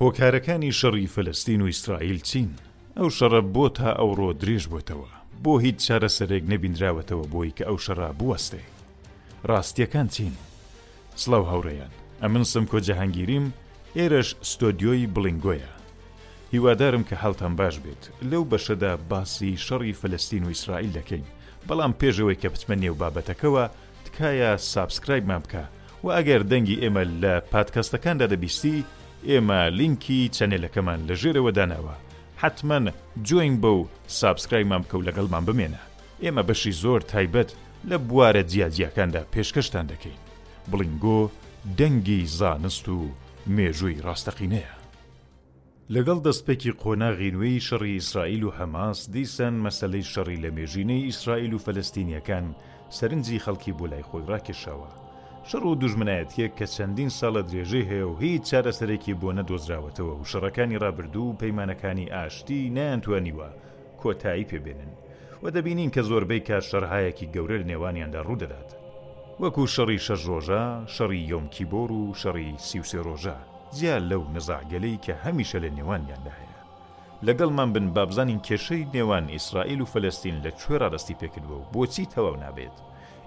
هۆکارەکانی شەڕی فەلەستین و ئیسرائیل چین؟ ئەو شەڕە بۆ تا ئەوڕۆ درێژ بۆتەوە؟ بۆ هیچ چارەسەرێک نەبینراوەتەوە بۆی کە ئەو شەڕا بوەستێ؟ ڕاستیەکان چین؟ سڵاو هاوڕێیان ئەمن سمکۆ جەهانگیریم ئێرەش ستۆدیۆی بڵنگۆیە هیوادارم کە حالتان باش بێت لەو بەشەدا باسی شەڕی فلستین و ئیسرائیل دەکەین بەڵام پێشەوەی کە بچمە نێو بابەتەکەوە تکایە سابسکرایبمان بکە وە ئەگەر دەنگی ئێمە لە پادکەستەکاندا دەبیستی ئێمە لینکی چەنێلەکەمان لە ژێرەوە داناوە حەتمەن جۆین بە و سابسکرایمان بکە و لەگەڵمان بمێنە ئێمە بەشی زۆر تایبەت لە بوارە جیا جیاکاندا پێشکەشتان دەکەین بڵینگۆ دەنگی زانست و مێژووی ڕاستەقینەیە. لەگەڵ دەستپێکی قۆناغی نوێی شەڕی ئیسرائیل و حەماس، دیسان مەسەلەی شەڕی لەمێژینەی ئیسرائیل و فەلەستینییەکان سەرنجی خەڵکی بۆ لای خۆی ڕاکێشاوە. شەڕ و دوژمنایەتییەک کە چەندین ساڵە درێژەی هەیە و هیچ چارەسەرێکی بۆ نەدۆزراوەتەوە و شەڕەکانی ڕابردوو و پەیمانەکانی ئاشتی نەیانتوانیوە کۆتایی پێ بێنن و دەبینین کە زۆربەی کات شەرهایەکی گەورە لە نێوانیاندا ڕوو دەدات وەکوو شەڕی شەش ڕۆژە، شەڕی یۆم کیبۆر و شەڕی سی و سێ ڕۆژە، جیا لەو نزاعگەلەی کە هەمیشە لە نێوانیاندا هەیە. لەگەڵمان بن با بزانین کێشەی نێوان ئیسرائیل و فەلەستین لە کوێ ڕادەستی پێ کردووە و بۆچی تەواو نابێت.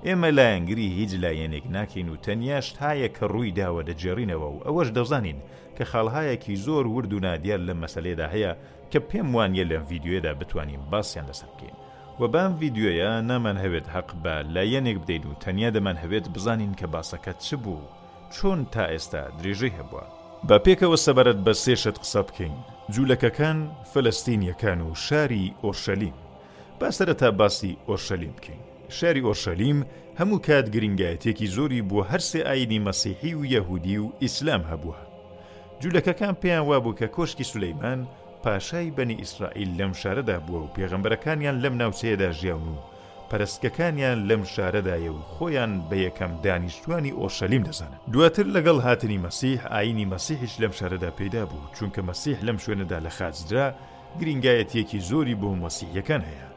ئێمە لایەنگری هیچ لایەنێک ناکەین و تەنیا شتهایەک کە ڕووی داوە دەگێڕینەوە و ئەوەش دەزانین کە خاڵهایەکی زۆر ورد و نادیار لەم مەسەلەیەدا هەیە کە پێم وانیە لەم ڤیدیۆیەدا بتوانین باسیان لەسەر بکەین وە بەم ڤیدیۆیە نامانهەوێت هەق بە لایەنێک بدەین و تەنیا دەمانهەوێت بزانین کە باسەکە چ بوو و چۆن تا ئێستا درێژەی هەبووە. با پێکەوە سەبارەت بە سێ شت قسە بکەین، جوولەکەکان، فەلەستینییەکان و شاری ئۆرشەلیم. با سەرەتا باسی ئۆرشەلیم بکەین. شاری ئۆرشەلیم هەموو کات گرینگایەتێکی زۆری بۆ هەرسێ ئاینی مەسیحی و یەهودی و ئیسلام هەبووە. جولەکەکان پێیان وابوو کە کۆشکی سولەیمان پاشای بەنی ئیسرائیل لەم شارەدا بووە و پێغەمبەرەکانیان لەم ناوچەیەدا ژیاون و پەرستگەکانیان لەم شارەدایە و خۆیان بە یەکەم دانیشتوانی ئۆرشەلیم دەزانن. دواتر لەگەڵ هاتنی مەسیح ئاینی مەسیحیش لەم شارەدا پەیدا بوو، چونکە مەسیح لەم شوێنەدا لە خاچ درا، گرینگایەتیەکی زۆری بۆ مەسیحیەکان هەیە.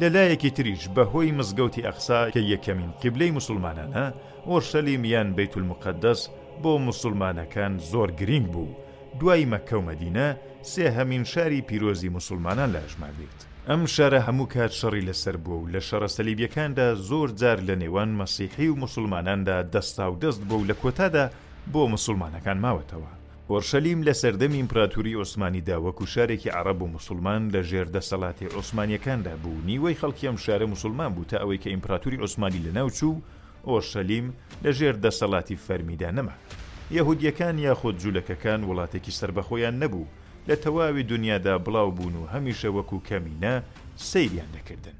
لە لایەکی تریش بە هۆی مزگەوتی ئەقسا کە یەکەمین قیبلەی موسڵمانانە، ئۆرشەلیم یان بەیت المقدس بۆ موسڵمانەکان زۆر گرینگ بوو، دوای مەککە و مەدینە سێهەمین شاری پیرۆزی موسڵمانان لە ئەژمار دێت. ئەم شارە هەموو کات شەڕی لەسەر بووە و لە شەڕە سەلیبیەکاندا زۆر جار لە نێوان مەسیحی و موسڵماناندا دەستاودەست بووە و لە کۆتادا بۆ موسڵمانەکان ماوەتەوە. ئۆرشەلیم لە سەردەمی ئیمپراتوری عوسمانیدا وەکو شارێکی عەڕەب و موسوڵمان لە ژێر دەسەڵاتی عوسمانیەکاندا بوو، نیوەی خەڵکی ئەم شارە موسوڵمان بوو تا ئەوەی کە ئیمپراتوری عوسمانی لەناو چوو ئۆرشەلیم لە ژێر دەسەڵاتی فەرمیدا نەما. یەهودیەکان یاخود جولەکەکان وڵاتێکی سەربەخۆیان نەبوو لە تەواوی دونیادا بڵاو بوون و هەمیشە وەکو کەمینە سەیریان دەکردن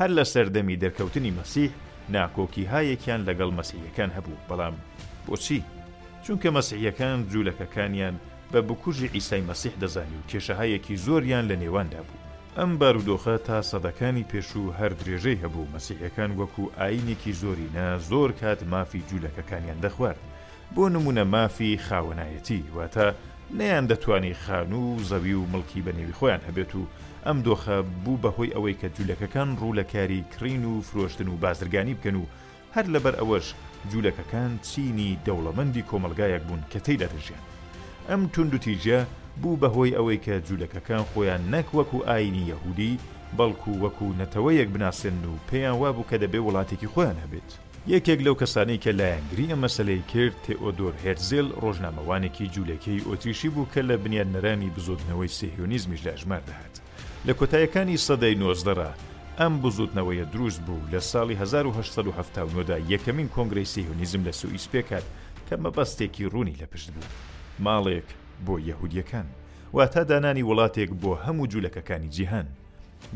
هەر لە سەردەمی دەرکەوتنی مەسیح، ناکۆکیهایەکیان لەگەڵ مەسیحیەکان هەبوو، بەڵام بۆچی؟ چونکە مەسیحیەکان جولەکەکانیان بە بکوژی عیسای مەسیح دەزانی و کێشەهایەکی زۆریان لە نێواندا بوو. ئەم بارودۆخە تا سەدەکانی پێشوو هەر درێژەی هەبوو، مەسیحیەکان وەکو ئاینێکی زۆرینە زۆر کات مافی جولەکەکانیان دەخوارد، بۆ نموونە مافی خاوەنایەتی، واتە نەیاندەتوانی خانوو و زەوی و مڵکی بە نێوی خۆیان هەبێت و ئەم دۆخە بوو بە هۆی ئەوەی کە جولەکەکان ڕوو لە کاری کڕین و فرۆشتن و بازرگانی بکەن و هەر لەبەر ئەوەش جولەکەکان چینی دەوڵەمەندی کۆمەڵگایەک بوون کە تێیدا دەژیان. ئەم توندوتیژیە بوو بە هۆی ئەوەی کە جولەکەکان خۆیان نەک وەکوو ئایینی یەهوودی بەڵکوو وەکوو نەتەوەیەک بناسێنن و پێیان وابوو کە دەبێ وڵاتێکی خۆیان هەبێت. یەکێک لەو کەسانەی کە لایەنگری ئەم مەسەلەی کرد، تێئۆدۆر هێرتزێل، ڕۆژنامەوانێکی جوولەکەی ئۆتریشی بوو کە لە بنیادنەرانی بزووتنەوەی سێهیۆنیزمیش لە ئەژمار دەهات. لە کۆتایەکانی سەدەی نۆزدەرا ئەم بزووتنەوەیە دروست بوو و لە ساڵی هەزار و هەشت سەد و حەفتا و نۆ دا یەکەمین کۆنگرەی سێهیۆنیزم لە سوئیس پێکهات کە مەبەستێکی ڕوونی لە پشت بوو، ماڵێک بۆ یەهوودییەکان، واتە دانانی وڵاتێک بۆ هەموو جوولەکەکانی جیهان.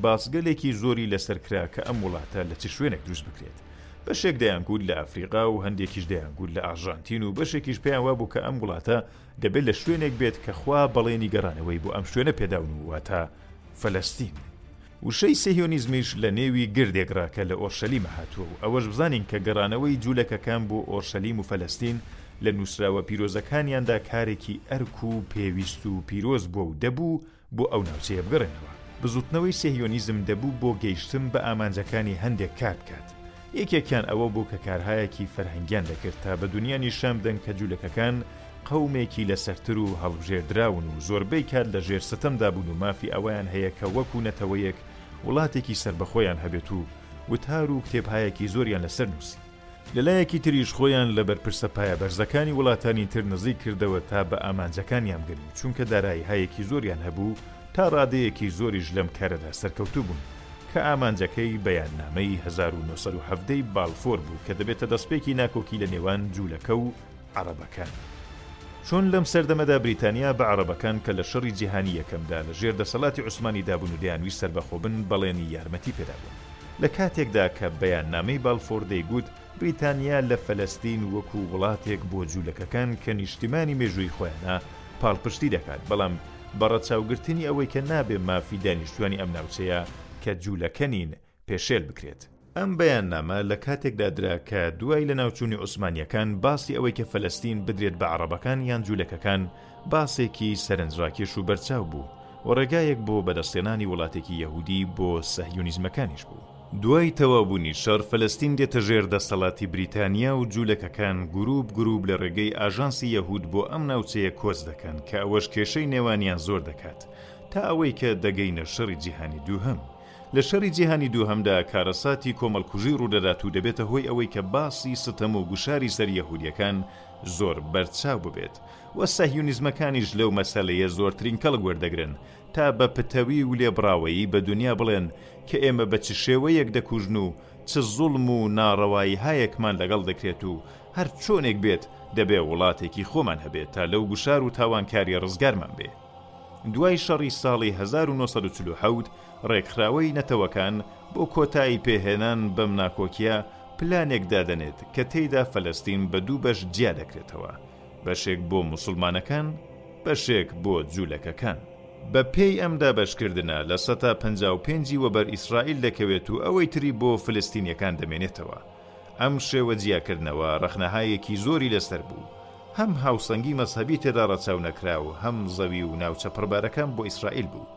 باسگەلێکی زۆری لەسەر کرا کە ئەم وڵاتە لە چ شوێنێک دروست بکرێت. بەشێک دەیانگوت لە ئەفریقا و هەندێکیش دەیانگوت لە ئارژانتین و بەشێکیش پێیان وابوو کە ئەم وڵاتە دەبێت لە شوێنێک بێت کە خوا بەڵێنی گەڕانەوەی بۆ ئەم شوێنە پێداون و واتە فەلەستین. وشەی سێهیۆنیزمیش لە نێوی گردێک ڕاکە لە ئۆرشەلیمە هاتووە و ئەوەش بزانین کە گەڕانەوەی جولەکەکان بۆ ئۆرشەلیم و فەلەستین لە نووسراوە پیرۆزەکانیاندا کارێکی ئەرک و پێویست و پیرۆز بووە و دەبوو بۆ ئەو ناوچەیە بگەڕێنەوە. بزوتنەوەی سێهیۆنیزم دەبوو بۆ گەیشتن بە ئامانجەکانی هەندێک کار بکات. یەکێکیان ئەوە بوو کە کارهایەکی فەرهەنگیان دەکرد تا بە دونیا نیشان بدەن کە جولەکەکان قەومێکی لەسەرتر و هەڵبژێردراون و زۆربەی کات لە ژێر ستەمدا بوون و مافی ئەوەیان هەیە کە وەکو نەتەوەیەک وڵاتێکی سەربەخۆیان هەبێت و وتار و کتێبهایەکی زۆریان لەسەر نوسی. لەلایەکی تریش خۆیان لە بەرپرسە پایەبەرزەکانی وڵاتانی تر نزیک کردەوە تا بە ئامانجەکانیان بگەن و چونکە داراییهایەکی زۆریان هەبوو تا ڕادەیەکی زۆریش لەم کارەدا سەرکەوتوو بوون کە ئامانجەکەی بەیاننامەی هەزار و نۆ سەد و حەڤدە ی بالفۆر بوو کە دەبێتە دەستپێکی ناکۆکی لە نێوان جوولەکە و عەڕەبەکان. چۆن لەم سەردەمەدا بریتانیا بە عەڕەبەکان کە لە شەڕی جیهانی یەکەمدا لە ژێر دەسەڵاتی عوسمانی دابوون و دەیانویست سەربەخۆ بن بەڵێنی یارمەتی پێدابوون لە کاتێکدا کە بەیاننامەی بالفۆر دەیگووت بریتانیا لە فەلەستین وەکو وڵاتێک بۆ جوولەکەکان کە نیشتیمانی مێژوویی خۆیانە پاڵپشتی دەکات بەڵام بە ڕەچاوگرتنی ئەوەی کە نابێ مافی دانیشتوانی ئەم ناوچەیە کە جوولەکە نین پێشێل بکرێت. ئەم بەیاننامە لە کاتێکدا درا کە دوای لەناوچوونی عوسمانییەکان باسی ئەوەی کە فەلەستین بدرێت بە عەڕەبەکان یان جوولەکەکان باسێکی سەرنجڕاکێش و بەرچاو بوو و ڕێگایەک بۆ بەدەستهێنانی وڵاتێکی یەهوودی بۆ سەهیونیزمەکانیش بوو. دوای تەواوبوونی شەڕ فەلەستین دێتە ژێر دەستەڵاتی بریتانیا و جوولەکەکان گرووپ گرووپ لە ڕێگەی ئاژانسی یەهوود بۆ ئەم ناوچەیە کۆچ دەکەن کە ئەوەش کێشەی نێوانیان زۆر دەکات تا ئەوەی کە دەگەینە شەڕی جیهانی دووهەم لە شەڕی جیهانی دووهەمدا کارەساتی کۆمەڵکوژی ڕوودەدات و دەبێتە هۆی ئەوەی کە باسی ستەم و گوشاری سەر یەهوودییەکان زۆر بەرچاو ببێت و سەهیونیزمەکانیش لەو مەسەلەیە زۆرترین کەڵک وەردەگرن تا بە پتەوی و لێبڕاوەیی بە دونیا بڵێن کە ئێمە بە چ شێوەیەک دەکوژن و چ زوڵم و ناڕەواییهایەکمان لەگەڵ دەکرێت و هەر چۆنێک بێت دەبێ وڵاتێکی خۆمان هەبێت تا لەو گوشار و تاوانکارییە ڕزگارمان بێ. دوای شەڕی ساڵی هەزار و نۆ سەد و چل و حەوت، ڕێکخراوەی نەتەوەکان بۆ کۆتایی پێهێنان بەم ناکۆکییە، پلانێک دادەنێت کە تێیدا فەلەستین بە دوو بەش جیا دەکرێتەوە، بەشێک بۆ موسڵمانەکان، بەشێک بۆ جوولەکەکان. بەپێی ئەم دابەشکردنە، لە سەتا پەنجا و پێنج ی وەبەر ئیسرائیل دەکەوێت و ئەوەی تری بۆ فلستینییەکان دەمێنێتەوە. ئەم شێوە جیاکردنەوە ڕەخنەهایەکی زۆری لەسەر بوو، هەم هاوسەنگی مەزهەبی تێدا ڕەچاو نەکرا و هەم زەوی و ناوچە پڕبارەکان بۆ ئیسرائیل بوو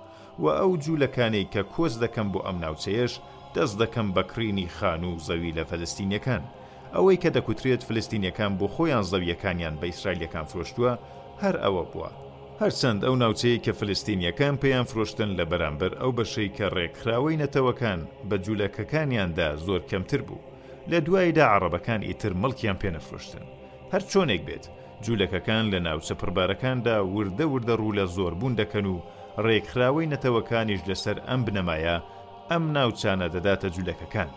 و ئەو جوولەکانەی کە کۆچ دەکەن بۆ ئەم ناوچەیەش دەست دەکەن بە کڕینی خانوو و زەوی لە فەلستینیەکان ئەوەی کە دەکوترێت فلستینیەکان بۆ خۆیان زەویەکانیان بە ئیسرائیلیەکان فرۆشتووە هەر ئەوە بووە هەرچەند ئەو ناوچەیەی کە فلستینییەکان پێیان فرۆشتن لە بەرامبەر ئەو بەشەی کە ڕێکخراوەی نەتەوەکان بە جولەکەکانیان دا زۆر کەمتر بوو، لە دواییدا عەڕەبەکان ئیتر مڵکیان پێ نەفرۆشتن. هەر چۆنێک بێت، جولەکەکان لە ناوچە پڕبارەکاندا وردە وردە ڕوو لە زۆربوون دەکەن و ڕێکخراوەی نەتەوەکانیش لەسەر ئەم بنەمایە ئەم ناوچانە دەداتە جولەکەکان.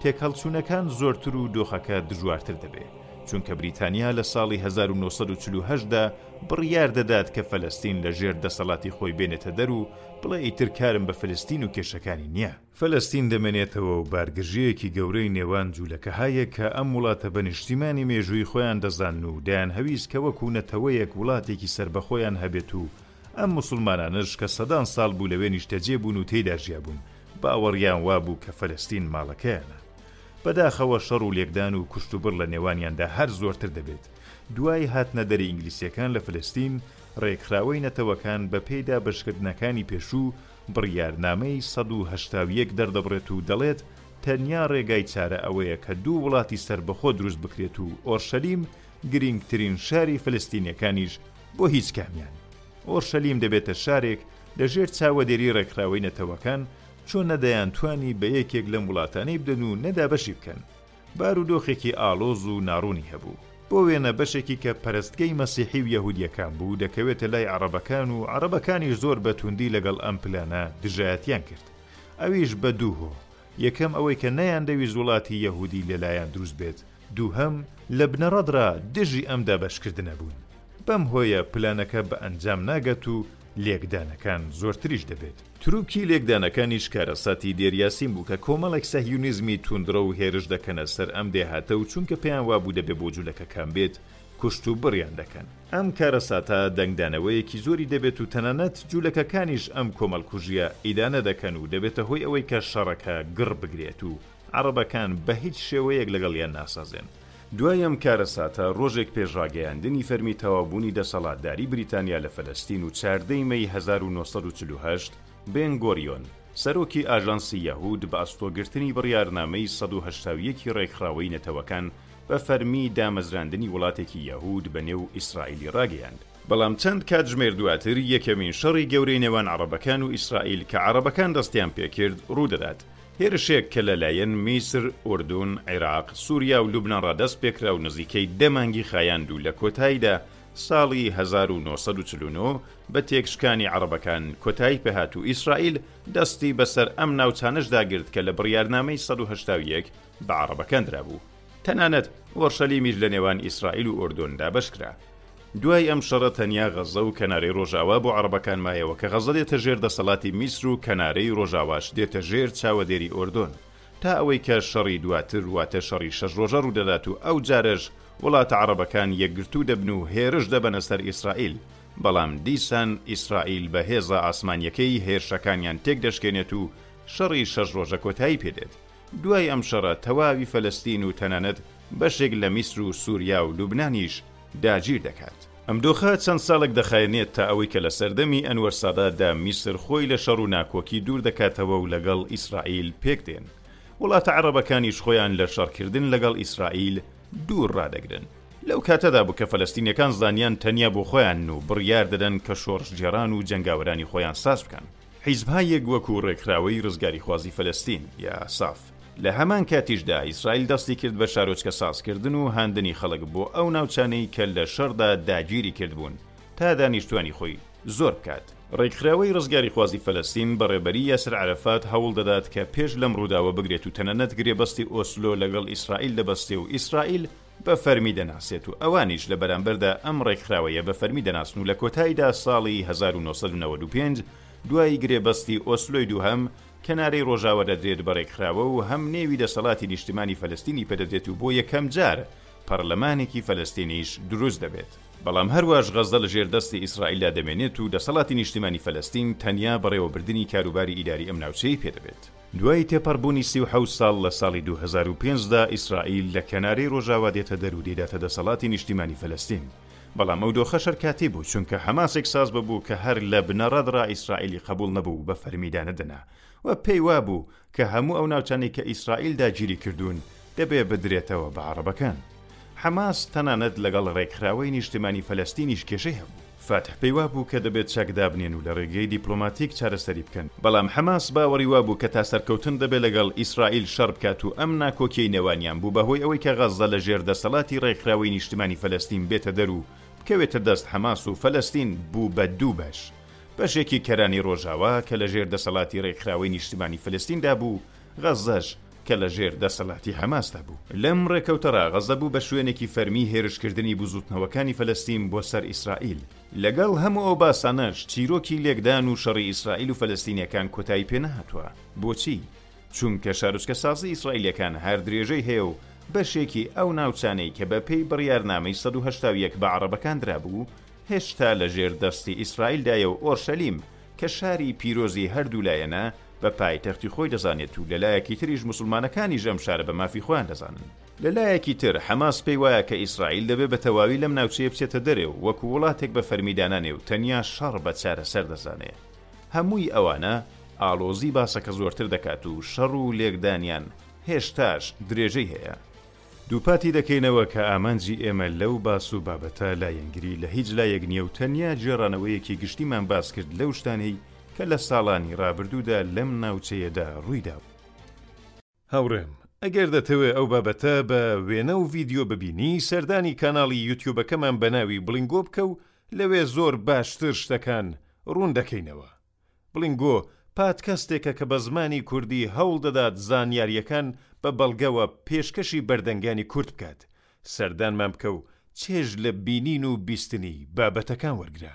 تێکهەڵچوونەکان زۆرتر و دۆخەکە دژوارتر دەبێ، چونکە بریتانیا لە ساڵی هەزار و نۆ سەد و چل و هەشت دا بڕیار دەدات کە فەلەستین لە ژێر دەسەڵاتی خۆی بێنێتەدەر و بڵێ ئیتر کارم بە فلستین و کێشەکانی نییە. فەلەستین دەمێنێتەوە و بارگرژەیەکی گەورەی نێوان جولەکەها یە کە ئەم وڵاتە بە نیشتیمانی مێژووی خۆیان دەزانن و دەیانهەویست کە وەکو نەتەوەیەک وڵاتێکی سەربەخۆیان هەبێت و ئەم موسڵمانانەش کە سەدان ساڵ بوو لەوێ نیشتەجێ بوون و تێیدا ژیابوون باوەڕیان وابوو کە فەلەستین ماڵەکەیانە. بەداخەوە شەڕ و لێکدان و کوشتوبڕ لە نێوانیاندا هەر زۆرتر دەبێت. دوای هاتنەدەری ئینگلیسیەکان لە فلستین، رێکخراوەی نەتەوەکان بەپێی دابەشکردنەکانی پێشوو، بڕیارنامەی سەد و هەشتا و یەک دەردەبڕێت و دەڵێت تەنیا رێگای چارە ئەوەیە کە دوو وڵاتی سەربەخۆ دروستبکرێت و ئۆرشەلیم گرینگترین شاری فلستینیەکانیش بۆ هیچ کامیان ئۆرشەلیم دەبێتە شارێک لەژێر چاوەدێری رێکخراوەی نەتەوەکان چۆن نەدەیانتوانی بە یەکێک لەم وڵاتانەی بدەن و نە دابەشی بکەن بارودۆخێکی ئاڵۆز و ناڕوونی هەبوو. بۆ وێنە بەشێکی کە پەرستگەی مەسیحی و یەهوودییەکان بوو دەکەوێتە لای عەڕەبەکان و عەڕەبەکانیش زۆر بە تووندی لەگەڵ ئەم پلانە دژایەتییان کرد. ئەویش بە دوو هۆ، یەکەم ئەوەی کە نەیاندەویست وڵاتی یەهوودی لەلایان دروست بێت، دووهەم لە بنەڕەتڕا دژی ئەم دابەشکردنە بوون. بەم هۆیە پلانەکە بە ئەنجام ناگات و لێکدانەکان زۆرتریش دەبێت. تروپکی لێکدانەکانیش کارەساتی دێر یاسین بوو کە کۆمەڵێک سەهیونیزمی توندڕەو هێرش دەکەنە سەر ئەم دێهاتە و چونکە پێیان وابوو دەبێ بۆ جولەکەکان بێت کوشت و بڕیان دەکەن. ئەم کارەساتە دەنگدانەوەیەکی زۆری دەبێت و تەنانەت جولەکەکانیش ئەم کۆمەڵکوژییە ئیدانە دەکەن و دەبێتە هۆی ئەوەی کە شەڕەکە گڕ بگرێت و عەڕەبەکان بە هیچ شێوەیەک لەگەڵیان ناسازێن. دوای ئەم کارەساتە، ڕۆژێک پێش ڕاگەیاندنی فەرمی تەواوبوونی دەسەڵاتداری بریتانیا لە فەلەستین و چاردە ی مەی هەزار و نۆ سەد و چل و هەشت، بێن گۆریۆن، سەرۆکی ئاژانسی یەهوود بە ئەستۆگرتنی بڕیارنامەی سەد و هەشتا و یەک ی ڕێکخراوەی نەتەوەکان بە فەرمی دامەزراندنی وڵاتێکی یەهوود بە نێو ئیسرائیلی ڕاگەیاند. بەڵام چەند کاتژمێر دواتر یەکەمین شەڕی گەورەی نێوان عەڕەبەکان و ئیسرائیل کە عەڕەبەکان دەستیان پێکرد ڕوودەدات، هێرشێک کە لەلایەن میسر، ئوردون، عێراق، سوریا و لوبنانڕا دەستپێکرا و نزیکەی دە مانگی خایاند و لە کۆتایدا ساڵی هەزار و نۆ سەد و چل و نۆ بە تێکشکانی عەڕەبەکان کۆتایی پێهات و ئیسرائیل دەستی بەسەر ئەم ناوچانەشدا گرت کە لە بڕیارنامەی سەد و هەشتا و یەک بە عەڕەبەکان درابوو. تەنانەت ئۆرشەلیمیش لە نێوان ئیسرائیل و ئوردون دابەش کرا. دوای ئەم شەڕە تەنیا غەزە و کەنارەی ڕۆژاوا بۆ عەڕەبەکان مایەوە کە غەزە دێتە ژێر دەسەڵاتی میسر و کەنارەی ڕۆژاواش دێتە ژێر چاوەدێری ئوردون تا ئەوەی کە شەڕی دواتر واتە شەڕی شەش ڕۆژە ڕوودەدات و ئەو جارەش وڵاتە عەڕەبەکان یەکگرتوو دەبن و هێرش دەبەنە سەر ئیسرائیل بەڵام دیسان ئیسرائیل بە هێزە ئاسمانیەکەی هێرشەکانیان تێکدەشکێنێت و شەڕی شەش ڕۆژە کۆتایی پێدێت. دوای ئەم شەڕە تەواوی فەلەستین و تەنانەت بەشێک لە میسر و سوریا و لوبنانیش داگیر دەکات. ئەم دۆخە چەند ساڵێک دەخایەنێت تا ئەوەی کە لە سەردەمی ئەنوەر ساداتدا میسر خۆی لە شەڕ و ناکۆکی دوور دەکاتەوە و لەگەڵ ئیسرائیل پێک دێن. وڵاتە عەڕەبەکانیش خۆیان لە شەڕکردن لەگەڵ ئیسرائیل دوور ڕادەگرن. لەو کاتەدا بوو کە فەلەستینیەکان زانیان تەنیا بۆ خۆیانن و بڕیار دەدەن کە شۆڕشگێڕان و جەنگاوەرانی خۆیان ساز بکەن. حیزبهایەک وەکو ڕێکخراوەی ڕزگاریخوازی فەلەستین، یا ساف، لە هەمان کاتیشدا ئیسرائیل دەستی کرد بە شارۆچکە سازکردن و هاندنی خەڵک بۆ ئەو ناوچانەی کە لە شەڕدا داگیری کردبوون تا دانیشتوانی خۆی زۆر بکات. ڕێکخراوەی ڕزگاریخوازی فەلەستین بە ڕێبەری یاسر عەرەفات هەوڵ دەدات کە پێش لەم ڕووداوە بگرێت و تەنەنەت گرێبەستی ئۆسلۆ لەگەڵ ئیسرائیل دەبەستێ و ئیسرائیل بە فەرمی دەناسێت و ئەوانیش لە بەرامبەردا ئەم ڕێکخراوەیە بە فەرمی دەناسن و لە کۆتایدا ساڵی هەزار و نۆ سەد و نەوەد و پێنج دوای گرێبەستی ئۆسلۆی دووهەم کەنارەی ڕۆژاوا دەدرێت بە ڕێکخراوە و هەم نێوی دەسەڵاتی نیشتیمانی فەلەستینی پێدەدرێت و بۆ یەکەم جار پەڕلەمانێکی فەلەستینیش دروست دەبێت. بەڵام هەرواش غەززە لە ژێر دەستی ئیسرائیلدا دەمێنێت و دەسەڵاتی نیشتیمانی فەلەستین تەنیا بەڕێوەبردنی کاروباری ئیداری ئەم ناوچەیەی پێدەبێت. دوای تێپەڕبوونی سی و حەوت ساڵ لە ساڵی دوو هەزار و پێنج دا ئیسرائیل لە کەنارەی ڕۆژاوا دێتە دەر و دەیداتە دەسەڵاتی نیشتیمانی فەلەستین بەڵام ئەو دۆخە شەرکاتی بوو چونکە حەماسێک ساز ببوو کە هەر لە بنەڕەتڕا ئیسرائیلی قەبوڵ نەبوو و بە فەرمی دانەدەنا و پێی وابوو کە هەموو ئەو ناوچانەی کە ئیسرائیل داگیری کردوون دەبێ بدرێتەوە بە عەڕەبەکان حەماس تەنانەت لەگەڵ رێکخراوەی نیشتمانی فەلەستینیش کێشەی هەبوو. فەتح پێی وابوو کە دەبێت چەک دابنێن و لە رێگەی دیپلۆماتیک چارەسەری بکەن، بەڵام حەماس باوەڕی وابوو کە تا سەرکەوتن دەبێت لەگەڵ ئیسرائیل شەڕ بکات و ئەم ناکۆکیەی نێوانیان بوو بەهۆی ئەوەی کە غەززە لە ژێر دەسەڵاتی رێکخراوەی نیشتمانی فەلەستین بێتە دەر و بکەوێتە دەست حەماس و فەلەستین بوو بە دوو بەش، بەشێکی کەرانی رۆژاوا کە لە ژێر دەسەڵاتی رێکخراوەی نیشتمانی فەلەستیندا بوو، غەززەش کە لە ژێر دەسەلاتی حەماسدا بوو. لەم ڕێکەوتەڕا غەززە بوو بە شوێنێکی فەرمی هێرشکردنی بزووتنەوەکانی فەلەستین بۆ سەر ئیسرائیل. لەگەڵ هەموو ئەو باسانەش چیرۆکی لێکدان و شەڕی ئیسرائیل و فەلەستینیەکان کۆتایی پێ نەهاتووە. بۆچی؟ چونکە شارۆچکەسازی ئیسرائیلیەکان هەر درێژەی هەیە و بەشێکی ئەو ناوچانەی کە بە پێی بڕیارنامەی سەد و هەشتا و یەک بە عەڕەبەکان درابوو هێشتا لە ژێر دەستی ئیسرائیلدایە و ئۆرشەلیم کە شاری پیرۆزی هەردوو لایەنە بە پایتەختی خۆی دەزانێت و لە لایەکی تریش موسڵمانەکانیش ئەم شارە بە مافی خۆیان دەزانن. لە لایەکی تر حەماس پێی وایە کە ئیسرائیل دەبێ بە تەواوی لەم ناوچەیە بچێتە دەرێ و وەکوو وڵاتێک بە فەرمی دانانێ و تەنیا شەڕ بە چارەسەر دەزانێ. هەمووی ئەوانە ئاڵۆزی باسەکە زۆرتر دەکات و شەڕ و لێکدانیان هێشتاش درێژەی هەیە. دووپاتی دەکەینەوە کە ئامانجی ئێمە لەو باس و بابەتە لایەنگری لە هیچ لایەک نییە و تەنیا گێڕانەوەیەکی گشتیمان باس کرد لەو شتانەی کە لە ساڵانی ڕابردوودا لەم ناوچەیەدا ڕووی داوە. هاوڕێم، ئەگەر دەتەوێ ئەو بابەتە بە وێنە و ڤیدیۆ ببینی، سەردانی کاناڵی یوتیوبەکەمان بە ناوی بڵینگۆ بکە و لەوێ زۆر باشتر شتەکان ڕوون دەکەینەوە. بڵینگۆ پادکەستێکە کە بە زمانی کوردی هەوڵ دەدات زانیارییەکان بە بەڵگەوە پێشکەشی بەردەنگانی کورد بکات. سەردانمان بکە و چێژ لە بینین و بیستنی بابەتەکان وەرگرە.